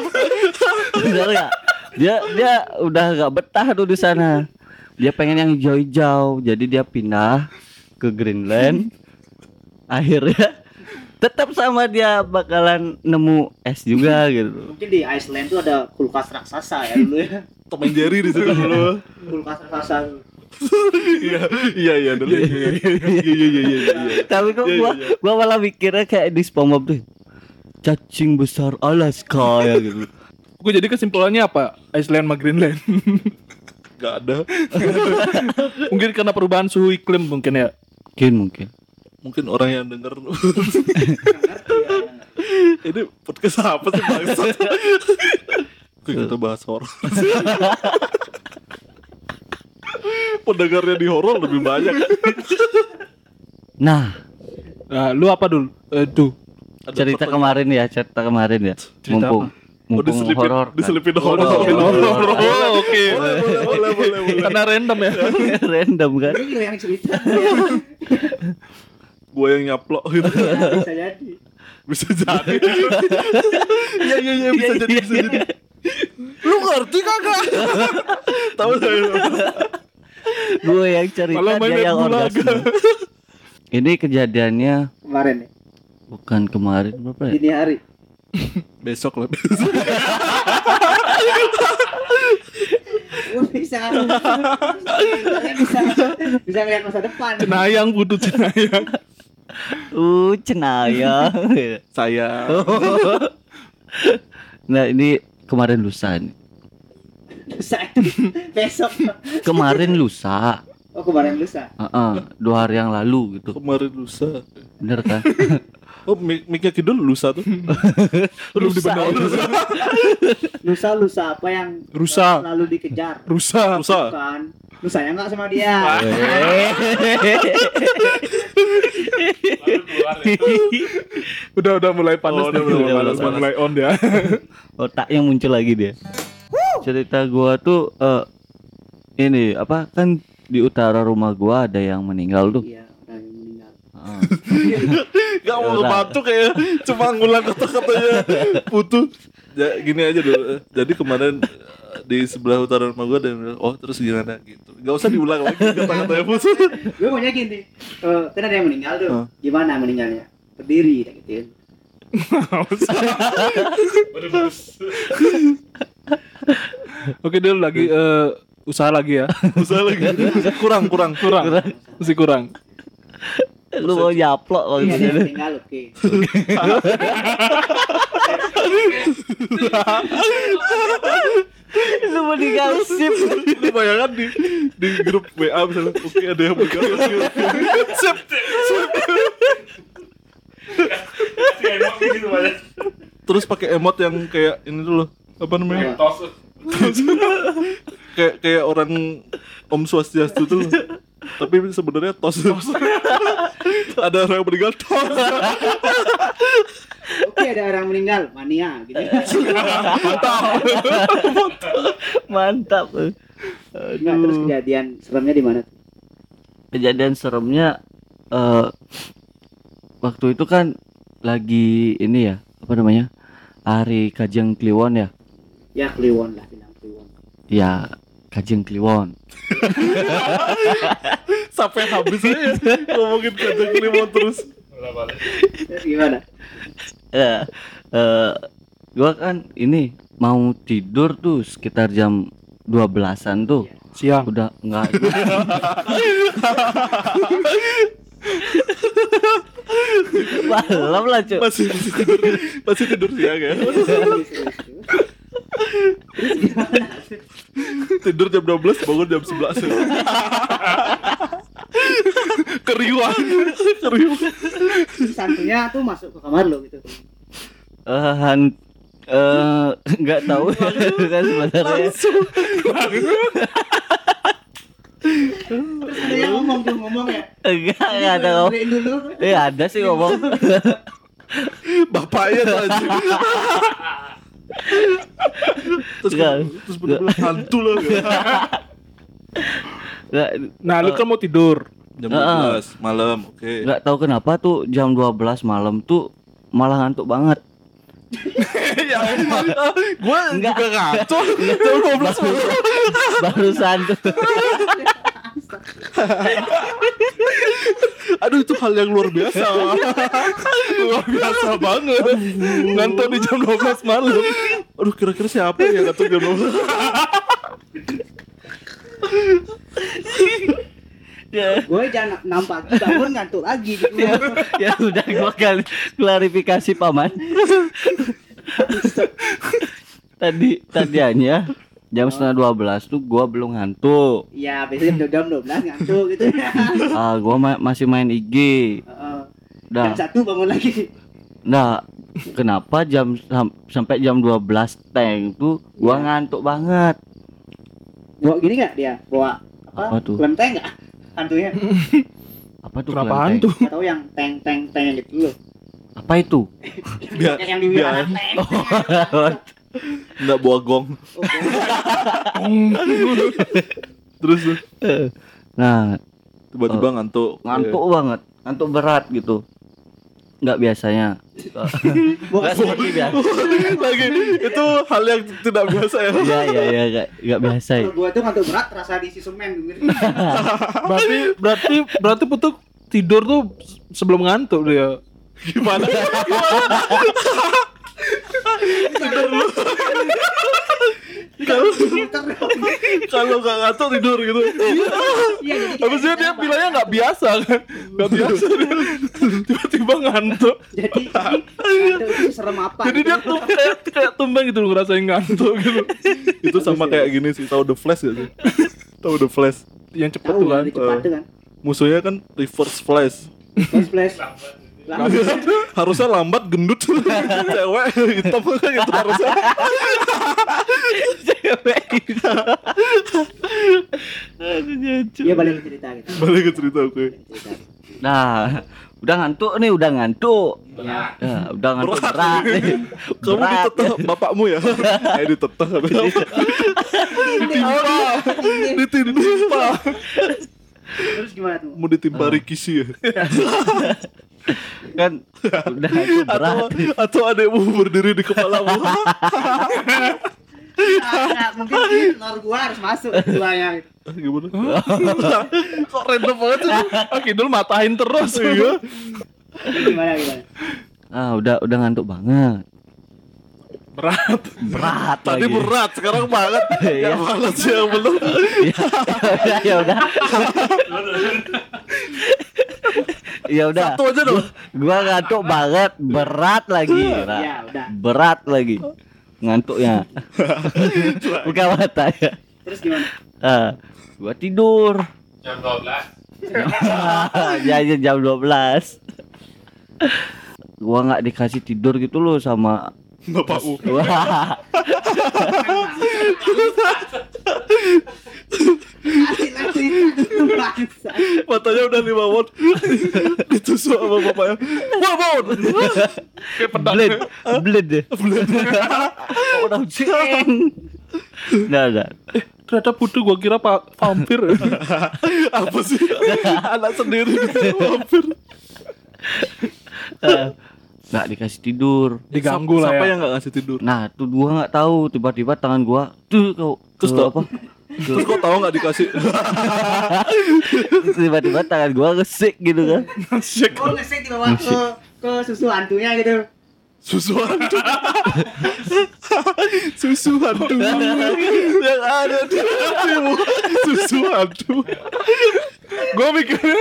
[SPEAKER 2] Benar ya dia dia udah gak betah tuh di sana. Dia pengen yang hijau-hijau jadi dia pindah ke Greenland. <laughs> Akhirnya tetap sama dia bakalan nemu es juga gitu.
[SPEAKER 4] Mungkin di Iceland tuh ada kulkas raksasa ya dulu ya.
[SPEAKER 1] Tom Jerry di situ dulu.
[SPEAKER 4] Kulkas raksasa
[SPEAKER 1] iya iya iya dulu. Iya iya iya iya iya. iya
[SPEAKER 2] tapi kok
[SPEAKER 1] Iya,
[SPEAKER 2] gua
[SPEAKER 1] iya, iya.
[SPEAKER 2] gua malah mikirnya kayak di SpongeBob tuh? Cacing besar Alaska ya gitu.
[SPEAKER 3] Gue jadi kesimpulannya apa? Iceland sama Greenland. <laughs>
[SPEAKER 1] nggak ada. <laughs>
[SPEAKER 3] Mungkin karena perubahan suhu iklim mungkin ya.
[SPEAKER 2] mungkin mungkin.
[SPEAKER 1] Mungkin orang yang denger. <laughs>
[SPEAKER 4] Ya.
[SPEAKER 1] Ini podcast apa sih bangsat? Oke, kita bahas horor pendengarnya di horor lebih banyak.
[SPEAKER 2] Nah.
[SPEAKER 3] Nah, lu apa dulu? Eh, tuh.
[SPEAKER 1] Ada
[SPEAKER 2] cerita kemarin ya cerita kemarin ya.
[SPEAKER 3] Cerita
[SPEAKER 2] mumpung
[SPEAKER 1] oh
[SPEAKER 2] mumpung
[SPEAKER 1] diselipin
[SPEAKER 2] horor. kan.
[SPEAKER 1] diselipin horor.
[SPEAKER 3] Diselipin horor.
[SPEAKER 1] oh oke. Boleh boleh boleh boleh boleh
[SPEAKER 3] Karena random ya. <laughs>
[SPEAKER 2] random kan?
[SPEAKER 4] Ini yang cerita.
[SPEAKER 1] Gue yang nyaplok. Gitu
[SPEAKER 4] bisa jadi.
[SPEAKER 1] Bisa jadi. Iya iya iya bisa jadi bisa jadi. Lu ngerti kagak? <laughs> Tahu saya
[SPEAKER 2] gue yang cerita
[SPEAKER 1] Malah
[SPEAKER 2] dia yang orgasme. ini kejadiannya
[SPEAKER 4] kemarin ya
[SPEAKER 2] bukan kemarin berapa ya?
[SPEAKER 4] Dini hari.
[SPEAKER 1] Besok lah besok
[SPEAKER 4] bisa. Bisa ngeliat masa depan.
[SPEAKER 3] Cenayang butuh cenayang.
[SPEAKER 2] uh cenayang.
[SPEAKER 1] Saya <laughs>
[SPEAKER 2] nah ini kemarin lusa nih
[SPEAKER 4] lusa. Itu <laughs> besok.
[SPEAKER 2] Kemarin lusa.
[SPEAKER 4] Oh kemarin lusa.
[SPEAKER 2] Heeh, dua hari yang lalu gitu.
[SPEAKER 1] Kemarin lusa.
[SPEAKER 2] Bener kan? <laughs>
[SPEAKER 1] Oh mic micnya kidul lusa tuh. <laughs>
[SPEAKER 3] Belum dibenerin.
[SPEAKER 4] lusa lusa. Apa yang
[SPEAKER 3] Rusa.
[SPEAKER 4] selalu dikejar?
[SPEAKER 3] Rusak.
[SPEAKER 1] lusa
[SPEAKER 4] bukan lu sayang nggak sama dia.
[SPEAKER 3] Udah udah mulai panas
[SPEAKER 1] Oh, udah mulai
[SPEAKER 3] udah on ya.
[SPEAKER 2] otak yang muncul lagi dia cerita gua tuh eh, ini apa kan di utara rumah gua ada yang meninggal tuh.
[SPEAKER 4] Iya yang meninggal.
[SPEAKER 2] Heeh. <laughs>
[SPEAKER 1] Gak mau ngebantu kayak cuma ngulang kata-katanya putu. Ya, gini aja dulu. Jadi kemarin eh, di sebelah utara rumah gue ada yang bilang, oh terus gimana? Gitu. Gak usah diulang lagi <laughs> kata-katanya putu.
[SPEAKER 4] gue maunya gini eh, kan ada yang meninggal tuh.
[SPEAKER 1] Hah.
[SPEAKER 4] gimana meninggalnya? Berdiri kayak gitu <laughs>
[SPEAKER 3] Oke, dia lagi eh, usaha lagi ya. <laughs>
[SPEAKER 1] Usah lagi. <laughs> Kurang, kurang,
[SPEAKER 3] Kurang. Masih kurang.
[SPEAKER 2] lu mau nyaplok kalau
[SPEAKER 4] iya
[SPEAKER 2] gitu
[SPEAKER 4] meninggal oke <laughs>
[SPEAKER 2] lu mau digosip
[SPEAKER 1] Lu bayangkan di di grup WA misalnya, oke ada yang pegang. Sip. Terus pakai emot yang kayak ini dulu apa namanya? <laughs> kayak kayak orang Om Swastiastu tuh. Tapi sebenarnya tos. ada orang yang meninggal tos.
[SPEAKER 4] oke ada orang meninggal mania gitu
[SPEAKER 2] mantap
[SPEAKER 4] Nggak, terus kejadian seremnya di mana tuh?
[SPEAKER 2] kejadian seremnya eh waktu itu kan lagi ini ya apa namanya hari Kajeng Kliwon ya
[SPEAKER 4] Ya Kliwon lah bilang Kliwon.
[SPEAKER 2] ya Kajeng Kliwon <laughs>
[SPEAKER 1] Sampai habis aja ngomongin kacang kliwon terus.
[SPEAKER 4] Gimana?
[SPEAKER 2] eh eh, gua kan ini mau tidur tuh sekitar jam 12-an tuh
[SPEAKER 3] Siang.
[SPEAKER 2] udah enggak <laughs> malam lah cuy
[SPEAKER 1] Masih masih tidur masih tidur siang ya. Tidur jam 12 bangun jam 11 ya. Keriuan. Keriuan.
[SPEAKER 4] Santunya tuh masuk ke kamar lo gitu.
[SPEAKER 2] eh han- eh, nggak tahu ya kan sebenarnya
[SPEAKER 4] Terus ada yang ngomong tuh ngomong ya.
[SPEAKER 2] enggak enggak ada ngomong. Eh ada sih ngomong
[SPEAKER 1] Bapaknya tuh. Terus
[SPEAKER 2] Enggak.
[SPEAKER 1] terus bener-bener hantu lah. <laughs>
[SPEAKER 2] nggak
[SPEAKER 3] Nah, lu kan mau tidur.
[SPEAKER 1] Jam
[SPEAKER 2] Heeh.
[SPEAKER 1] 12 malam, oke.
[SPEAKER 2] nggak tahu kenapa tuh jam 12 malam tuh malah ngantuk banget <laughs>
[SPEAKER 1] ya gue
[SPEAKER 2] Enggak.
[SPEAKER 1] juga ngaco jam 12 malam
[SPEAKER 2] barusan tuh <laughs> <laughs>
[SPEAKER 1] aduh itu hal yang luar biasa. Luar biasa banget. Ngantuk di jam 12 malam. Aduh kira-kira siapa ya ngantuk jam 12
[SPEAKER 2] ya.
[SPEAKER 4] Gue jangan enam pagi bangun ngantuk lagi. Gitu. <laughs>
[SPEAKER 2] ya, ya udah gua kali klarifikasi paman. <laughs> Tadi tadiannya jam setengah dua belas tuh gua belum ngantuk
[SPEAKER 4] Iya, biasanya jam jam 12 ngantuk gitu. <laughs>
[SPEAKER 2] ah gua ma- masih main IG
[SPEAKER 4] Heeh.
[SPEAKER 2] dah
[SPEAKER 4] Jam satu bangun lagi.
[SPEAKER 2] nah kenapa jam sam- sampai jam 12 tank tuh gua ngantuk banget
[SPEAKER 4] Bawa gini nggak dia? Bawa
[SPEAKER 2] Apa
[SPEAKER 4] apa?
[SPEAKER 2] tuh?
[SPEAKER 4] Kelenteng nggak? Hantunya. <laughs>
[SPEAKER 2] apa tuh
[SPEAKER 3] Kenapa hantu?
[SPEAKER 4] Atau yang teng teng teng gitu loh.
[SPEAKER 2] apa itu <laughs>
[SPEAKER 1] biar
[SPEAKER 4] Yang di
[SPEAKER 1] biar
[SPEAKER 4] anak teng.
[SPEAKER 1] nggak bawa gong. Terus tuh,
[SPEAKER 2] nah
[SPEAKER 1] tiba-tiba ngantuk.
[SPEAKER 2] ngantuk banget ngantuk berat gitu. Nggak biasanya.
[SPEAKER 4] Bawa <laughs>
[SPEAKER 2] nggak seperti biasa. <laughs>
[SPEAKER 1] Lagi itu hal yang tidak biasa ya.
[SPEAKER 2] Iya iya iya nggak nggak biasa. Ya.
[SPEAKER 4] Kalau gua tuh ngantuk berat rasa di semen gitu. <laughs>
[SPEAKER 3] Berarti berarti berarti putu tidur tuh sebelum ngantuk dia.
[SPEAKER 1] gimana kalau kalau nggak ngantuk tidur gitu
[SPEAKER 4] Iya,
[SPEAKER 1] Habisnya dia bilangnya nggak biasa kan Nggak biasa dia Tiba-tiba ngantuk
[SPEAKER 4] Jadi itu serem apa?
[SPEAKER 3] Jadi
[SPEAKER 4] gitu.
[SPEAKER 3] dia tuh kayak kayak tumbang gitu ngerasain ngantuk gitu.
[SPEAKER 1] Itu sama kayak gini sih Tahu The Flash gak sih? Tahu The Flash
[SPEAKER 3] Yang cepet tuh kan.
[SPEAKER 4] lebih cepat tuh kan.
[SPEAKER 1] Musuhnya kan Reverse Flash
[SPEAKER 4] Flash flash. Lambat.
[SPEAKER 1] Harusnya lambat gendut <laughs> Cewek hitam kan <laughs> itu harusnya
[SPEAKER 4] Iya balik ke cerita gitu.
[SPEAKER 1] Balik ke cerita oke
[SPEAKER 4] cerita.
[SPEAKER 2] Nah udah ngantuk nih udah ngantuk.
[SPEAKER 4] Ya.
[SPEAKER 2] Ya, udah ngantuk
[SPEAKER 1] Berat.
[SPEAKER 2] berat. nih.
[SPEAKER 1] Kamu
[SPEAKER 2] Berat.
[SPEAKER 1] diteteh bapakmu ya? <laughs> Eh diteteh Ditimpa Ditimpa
[SPEAKER 4] Terus gimana tuh?
[SPEAKER 1] Mau ditimpa Rikishi ya?
[SPEAKER 2] Kan udah ngantuk berat.
[SPEAKER 1] Atau, atau adekmu berdiri di kepalamu
[SPEAKER 4] Nah, mungkin telur gua harus masuk keduanya.
[SPEAKER 1] Gimana? <laughs> Kok random banget sih?
[SPEAKER 3] Ah, Kidul matahin terus.
[SPEAKER 1] Iya
[SPEAKER 4] Gimana gimana?
[SPEAKER 2] Ah udah udah ngantuk banget.
[SPEAKER 3] Berat.
[SPEAKER 2] Berat
[SPEAKER 1] Tadi
[SPEAKER 2] lagi.
[SPEAKER 1] berat, sekarang banget <laughs>
[SPEAKER 2] Iya.
[SPEAKER 1] Yang mana sih yang belum? <laughs>
[SPEAKER 2] ya ya udah. ya udah.
[SPEAKER 1] Satu aja dong
[SPEAKER 2] Gua ngantuk banget, berat lagi.
[SPEAKER 4] Ya udah.
[SPEAKER 2] Berat lagi. Ngantuknya. Buka mata ya.
[SPEAKER 4] Terus gimana?
[SPEAKER 2] Ah, gua tidur.
[SPEAKER 7] Jam 12.
[SPEAKER 2] ya, ya jam 12 gua nggak dikasih tidur gitu loh sama
[SPEAKER 4] Lagi bangsa.
[SPEAKER 1] Matanya udah lima watt Ditusuk sama bapaknya Wah bangun
[SPEAKER 3] Kayak pedang.
[SPEAKER 2] bled, bled deh. Oh, udah ceng. Nah, nah.
[SPEAKER 3] Ternyata putu gua kira pak vampir.
[SPEAKER 1] Apa sih? Anak sendiri Hampir
[SPEAKER 2] Eh, nggak dikasih tidur
[SPEAKER 3] Diganggu lah
[SPEAKER 1] Siapa
[SPEAKER 3] ya.
[SPEAKER 1] yang nggak ngasih tidur?
[SPEAKER 2] nah tuh gua nggak tahu tiba-tiba tangan gua tuh kau
[SPEAKER 1] Terus tau-
[SPEAKER 2] apa <laughs>
[SPEAKER 1] Terus kok tahu nggak dikasih? <laughs>
[SPEAKER 2] tiba-tiba tangan gua ngesik gitu kan
[SPEAKER 4] Oh ngesek dibawa ke ke susu hantunya gitu.
[SPEAKER 1] Susu hantu. <laughs> Susu hantu. yang ada di hatimu. Susu hantu. Gua mikirnya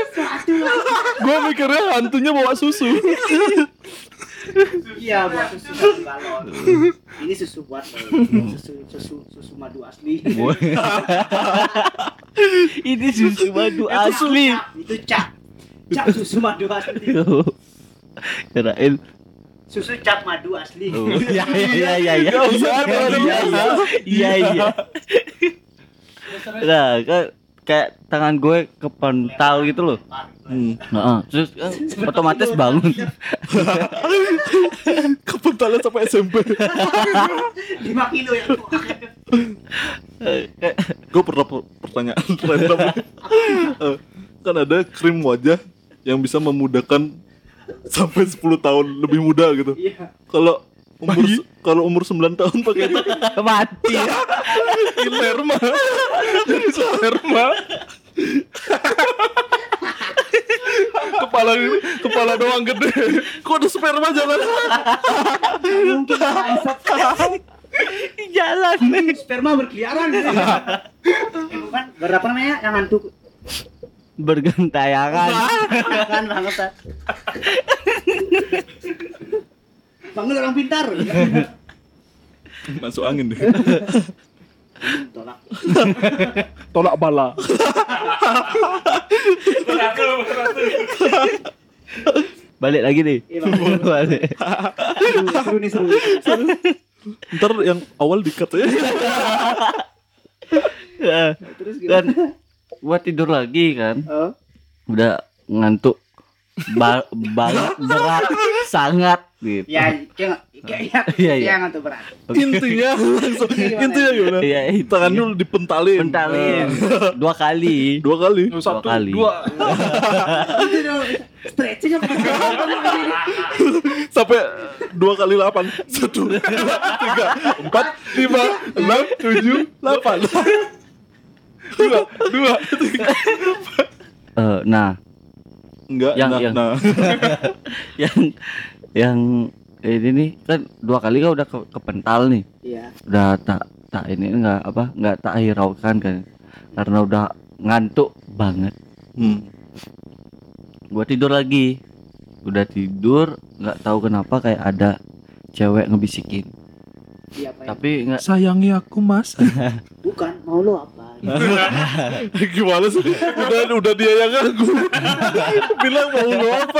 [SPEAKER 1] Gua mikirnya hantunya bawa susu.
[SPEAKER 4] Iya buat susu satu galon. <laughs> Ini susu buat lo. susu susu susu madu asli. <laughs>
[SPEAKER 2] ini susu madu asli
[SPEAKER 4] itu cap. Cap susu madu asli.
[SPEAKER 2] kirain
[SPEAKER 4] Susu cap madu asli.
[SPEAKER 2] Oh, iya iya iya iya
[SPEAKER 1] Nggak usah ada
[SPEAKER 2] iya iya iya iya nah kan kayak tangan gue kepental gitu loh
[SPEAKER 1] Hmm.
[SPEAKER 2] Heeh, terus kan otomatis bangun <laughs>
[SPEAKER 1] Kepentalnya sampai SMP.
[SPEAKER 4] 5 kilo ya.
[SPEAKER 1] Gue pernah per- pertanyaan <laughs> random. Eh, kan ada krim wajah yang bisa memudahkan sampai 10 tahun lebih muda gitu.
[SPEAKER 4] Iya.
[SPEAKER 1] Kalau umur kalau umur 9 tahun pakai itu <laughs>
[SPEAKER 2] mati.
[SPEAKER 1] Jadi sperma. kepala ini kepala doang gede. Kok ada sperma jalan?
[SPEAKER 4] Mungkin
[SPEAKER 2] jalan
[SPEAKER 4] Sperma berkeliaran. gitu. Eh, bukan berapa namanya yang hantu
[SPEAKER 2] bergentayangan
[SPEAKER 4] kan bangsat. Bangun orang pintar. <laughs>
[SPEAKER 1] Masuk angin deh.
[SPEAKER 4] Tolak.
[SPEAKER 3] Tolak bala.
[SPEAKER 2] balik lagi nih
[SPEAKER 4] Iya,
[SPEAKER 2] balik <laughs>
[SPEAKER 4] Seru, nih seru.
[SPEAKER 1] Ntar yang awal dikat ya.
[SPEAKER 4] Terus gimana?
[SPEAKER 2] gua tidur lagi kan
[SPEAKER 4] Oh.
[SPEAKER 2] udah ngantuk ba banget berat sangat gitu
[SPEAKER 4] Ya, kayak kayak <laughs>
[SPEAKER 2] Iya, iya.
[SPEAKER 4] yang hantu berat.
[SPEAKER 1] Intinya <laughs> langsung intinya gimana?
[SPEAKER 2] Iya, itu.
[SPEAKER 1] Tangan dulu dipentalin.
[SPEAKER 2] pentalin dua kali
[SPEAKER 1] Dua kali.
[SPEAKER 3] Satu,
[SPEAKER 2] kali.
[SPEAKER 3] dua.
[SPEAKER 4] Itu dong, stretching apa?
[SPEAKER 1] sampai dua kali delapan satu dua tiga empat lima enam tujuh delapan <laughs> dua dua tiga
[SPEAKER 2] Eh, nah
[SPEAKER 1] enggak
[SPEAKER 2] Yang-
[SPEAKER 1] nah,
[SPEAKER 2] yang-
[SPEAKER 1] nah. <laughs>
[SPEAKER 2] yang yang ini nih kan dua kali kan udah ke, kepental nih
[SPEAKER 4] Iya.
[SPEAKER 2] udah tak tak ini enggak apa enggak tak hiraukan kan karena udah ngantuk banget
[SPEAKER 1] Hmm.
[SPEAKER 2] gua tidur lagi udah tidur nggak tahu kenapa kayak ada cewek ngebisikin
[SPEAKER 4] Iya ya?
[SPEAKER 2] tapi nggak
[SPEAKER 3] Sayangi aku mas. <laughs>
[SPEAKER 4] Bukan, mau lo apa? <laughs>
[SPEAKER 1] gimana sih udah udah dia yang ngaku <laughs> bilang mau lo apa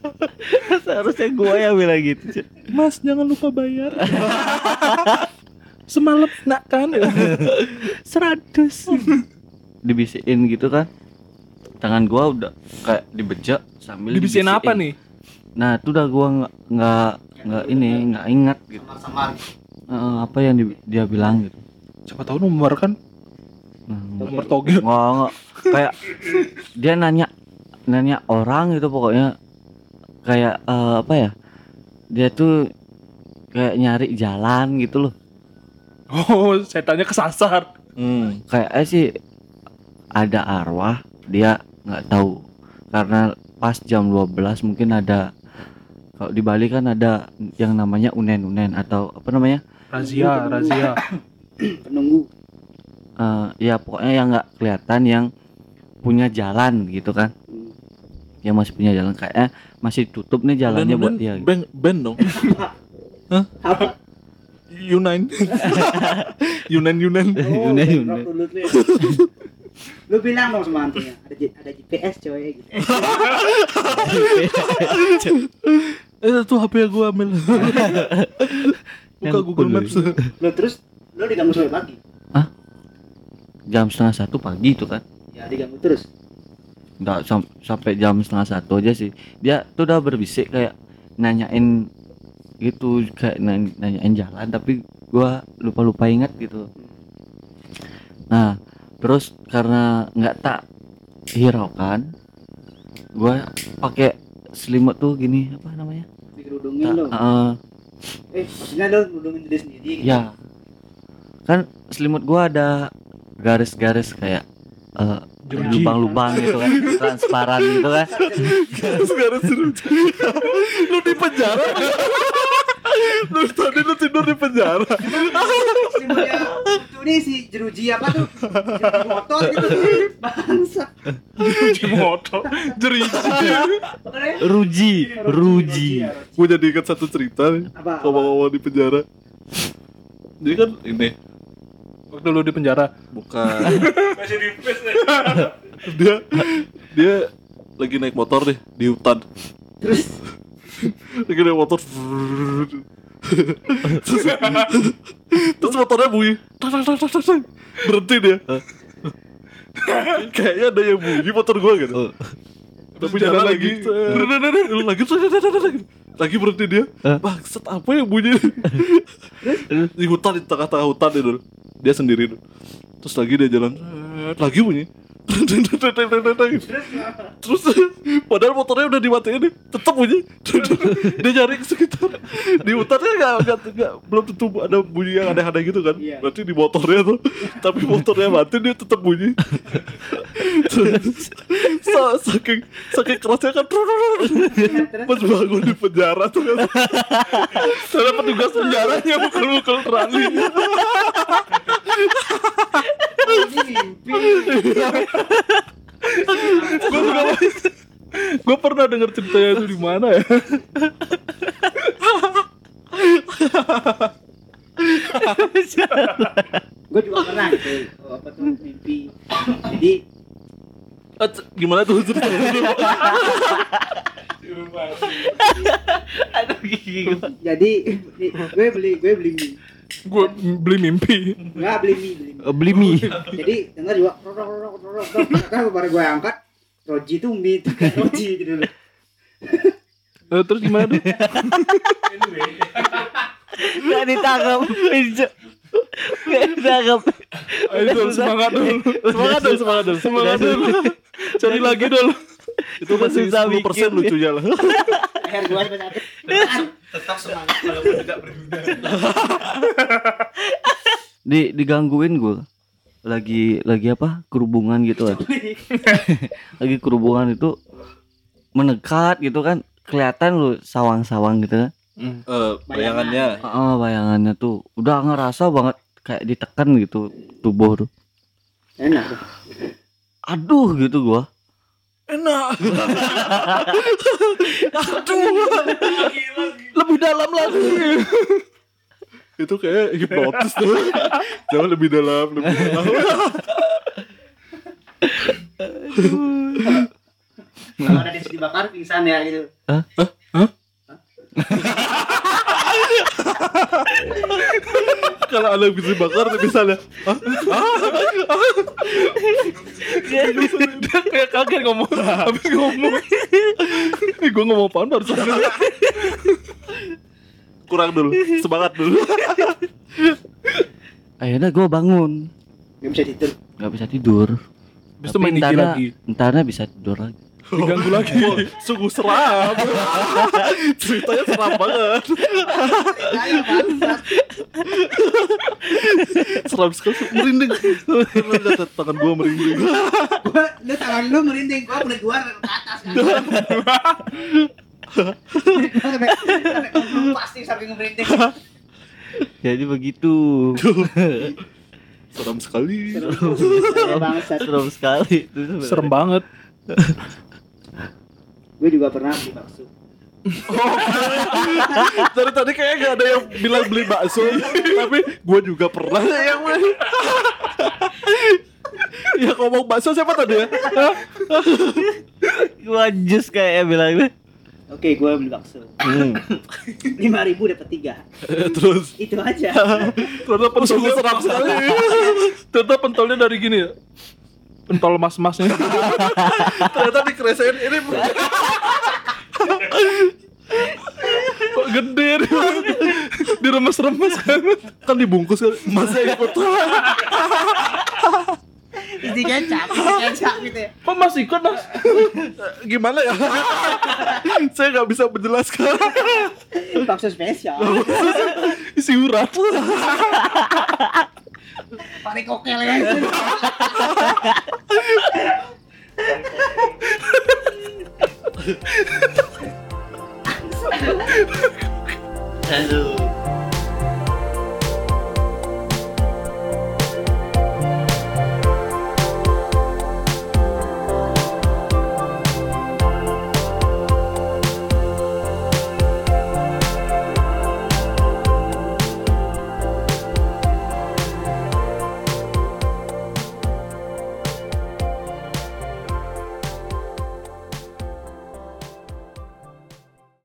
[SPEAKER 1] <laughs>
[SPEAKER 2] seharusnya gua yang bilang gitu.
[SPEAKER 3] Mas jangan lupa bayar. Semalam nak kan?
[SPEAKER 2] seratus dibisikin gitu kan tangan gua udah kayak dibejak sambil
[SPEAKER 3] Dibisikin apa nih?
[SPEAKER 2] nah itu udah gua nggak nggak nggak ini nggak ingat gitu
[SPEAKER 4] Samar-samar.
[SPEAKER 2] Eh, apa yang di- dia bilang gitu
[SPEAKER 3] Siapa tahu nomor kan?
[SPEAKER 2] Nah,
[SPEAKER 3] Nomor togel.
[SPEAKER 2] nggak nggak kayak dia nanya nanya orang gitu pokoknya kayak eh, apa ya dia tuh kayak nyari jalan gitu loh
[SPEAKER 3] Oh, setannya kesasar.
[SPEAKER 1] hmm.
[SPEAKER 2] kayak sih ada arwah dia nggak tahu karena pas jam 12 mungkin ada kalau di Bali kan ada yang namanya unen-unen atau apa namanya
[SPEAKER 3] Razia, razia.
[SPEAKER 4] Penunggu.
[SPEAKER 2] Eh, ya pokoknya yang nggak kelihatan yang punya jalan gitu kan
[SPEAKER 4] Hmm.
[SPEAKER 2] yang masih punya jalan kayaknya masih tutup nih jalannya
[SPEAKER 1] Dan-
[SPEAKER 2] buat
[SPEAKER 1] dan
[SPEAKER 2] dia gitu.
[SPEAKER 1] band band dong <laughs>
[SPEAKER 4] Apa?
[SPEAKER 1] Yunain <laughs> Yunan Yunan
[SPEAKER 4] Oh, <laughs> tuh ya. Lu bilang dong sama hantunya, ada G- ada GPS coy gitu.
[SPEAKER 1] eh tuh HP gue ambil buka Google. Maps
[SPEAKER 4] Lu terus lu diganggu sore pagi.
[SPEAKER 2] Jam setengah satu pagi itu kan
[SPEAKER 4] Ya diganggu terus.
[SPEAKER 2] nggak sam- sampai jam setengah satu aja sih dia tuh udah berbisik kayak nanyain gitu kayak nan- nanyain jalan tapi gua lupa lupa ingat gitu nah terus karena nggak tak hiraukan gua pakai selimut tuh gini apa namanya
[SPEAKER 4] Di nodongin lo
[SPEAKER 2] Heeh.
[SPEAKER 4] eh maksudnya lo nodongin diri sendiri gitu.
[SPEAKER 2] ya kan selimut gua ada garis-garis kayak eh,
[SPEAKER 3] Jeruji.
[SPEAKER 2] lubang-lubang gitu kan transparan gitu kan
[SPEAKER 1] seru. <laughs> Lu di penjara. Lu tadi lu tidur di penjara.
[SPEAKER 4] itu nih si jeruji apa tuh jeruji motor gitu bangsa
[SPEAKER 3] Jeruji motor. Jeriji.
[SPEAKER 2] ruji ruji
[SPEAKER 1] Gue jadi ingat satu cerita nih.
[SPEAKER 4] apa
[SPEAKER 1] Ngomong-ngomong di penjara. Jadi kan ini
[SPEAKER 3] Waktu lu di penjara.
[SPEAKER 1] bukan. dia dia lagi naik motor nih di hutan.
[SPEAKER 4] terus
[SPEAKER 1] lagi naik motor terus, terus motornya bunyi tang. berhenti dia kayaknya ada yang bunyi motor gua gitu tapi jalan lagi lagi lagi berhenti dia. Bangsat apa yang bunyi? Di hutan di tengah-tengah hutan itu dia sendiri dulu. terus lagi dia jalan. Lagi bunyi terus padahal motornya udah dimatiin nih tetap bunyi. Dia cari ke sekitar. Di hutannya nggak nggak nggak belum tentu ada bunyi yang aneh-aneh gitu kan.
[SPEAKER 4] Iya.
[SPEAKER 1] berarti di motornya tuh tapi motornya mati dia tetap bunyi. Saking saking kerasnya kan pas bangun di penjara tuh kan.
[SPEAKER 3] Saya petugas penjaranya mukul-mukul trali.
[SPEAKER 4] ini mimpi
[SPEAKER 3] Gue juga Gue pernah denger ceritanya itu di mana ya?
[SPEAKER 4] gue juga pernah oh, apa tuh mimpi jadi
[SPEAKER 1] c- gimana tuh ceritanya
[SPEAKER 2] aduh gigi gua.
[SPEAKER 4] jadi gue beli gue beli mie
[SPEAKER 3] Gue beli mimpi.
[SPEAKER 4] nggak beli mie beli mie
[SPEAKER 2] Eh, beli mie
[SPEAKER 4] jadi denger juga rorok rorok rorok kan baru gue angkat roji tuh mie tuh roji gitu loh
[SPEAKER 3] Eh, terus gimana tuh?
[SPEAKER 2] nggak ditangkap nggak ditangkap
[SPEAKER 3] Ayo dulu semangat dulu. Semangat dulu, semangat dulu. Semangat dulu. Cari lagi dulu.
[SPEAKER 1] itu masih
[SPEAKER 2] Susah
[SPEAKER 1] 10%
[SPEAKER 2] bikin.
[SPEAKER 1] lucunya lah
[SPEAKER 4] akhir gue sampai sakit
[SPEAKER 7] tetap semangat walaupun tidak berguna. <laughs>
[SPEAKER 2] Di digangguin gue lagi lagi apa? Kerubungan gitu kan <laughs> lagi kerubungan itu mendekat gitu kan. Kelihatan lu sawang-sawang gitu kan.
[SPEAKER 1] Eh, bayangannya.
[SPEAKER 2] Ah, bayangannya tuh udah ngerasa banget kayak ditekan gitu tubuh tuh.
[SPEAKER 4] Enak tuh.
[SPEAKER 2] Aduh gitu gua
[SPEAKER 1] enak.
[SPEAKER 3] Lebih dalam lagi.
[SPEAKER 1] itu kayak hipnotis tuh. Jauh lebih dalam lebih dalam.
[SPEAKER 4] Kalau ada di situ dibakar pingsan ya gitu.
[SPEAKER 1] Kalau ada yang bisa dibakar misalnya
[SPEAKER 3] Dia kayak kaget ngomong. Habis ngomong. Eh, gue ngomong apaan barusan.
[SPEAKER 1] kurang dulu semangat dulu
[SPEAKER 2] akhirnya gua bangun
[SPEAKER 4] nggak bisa tidur
[SPEAKER 2] nggak bisa tidur
[SPEAKER 3] Habis itu main
[SPEAKER 2] entarnya-
[SPEAKER 3] lagi.
[SPEAKER 2] entarnya bisa tidur lagi
[SPEAKER 3] Diganggu lagi.
[SPEAKER 1] Wah, sungguh seram. <laughs> Ceritanya seram banget. Seram sekali merinding. Tangan gua merinding.
[SPEAKER 4] Gua lu tangan lu merinding. Gua udah keluar ke atas kan? Pasti saking merinding.
[SPEAKER 2] Jadi begitu.
[SPEAKER 1] Seram sekali.
[SPEAKER 4] Bangsat
[SPEAKER 2] serem sekali Itu sebenarnya.
[SPEAKER 3] Serem banget.
[SPEAKER 4] Gue juga pernah beli bakso. <laughs>
[SPEAKER 1] Dari tadi kayaknya gak ada yang bilang beli bakso. Tapi gua juga pernah yang <laughs> ya ngomong bakso siapa tadi ya?
[SPEAKER 2] Gua jus kayak bilangnya
[SPEAKER 4] oke gue beli bakso.
[SPEAKER 2] Hmm. <laughs>
[SPEAKER 4] lima ribu dapat tiga.
[SPEAKER 1] Terus?
[SPEAKER 4] Itu aja.
[SPEAKER 3] Ternyata pentolnya
[SPEAKER 1] seram sekali.
[SPEAKER 3] Ternyata pentolnya dari gini ya. Pentol mas-masnya. <laughs>
[SPEAKER 1] ternyata dikeresain ini
[SPEAKER 3] Kok gede? Diremes-remes kan.
[SPEAKER 1] kan dibungkus kan masnya ikut
[SPEAKER 4] kecap isi kecap gitu ya
[SPEAKER 3] Kok Mas ikut Mas?
[SPEAKER 1] Gimana ya? Saya nggak bisa menjelaskan
[SPEAKER 4] bakso spesial
[SPEAKER 1] isi urat.
[SPEAKER 4] Pari kokel ya. Aduh.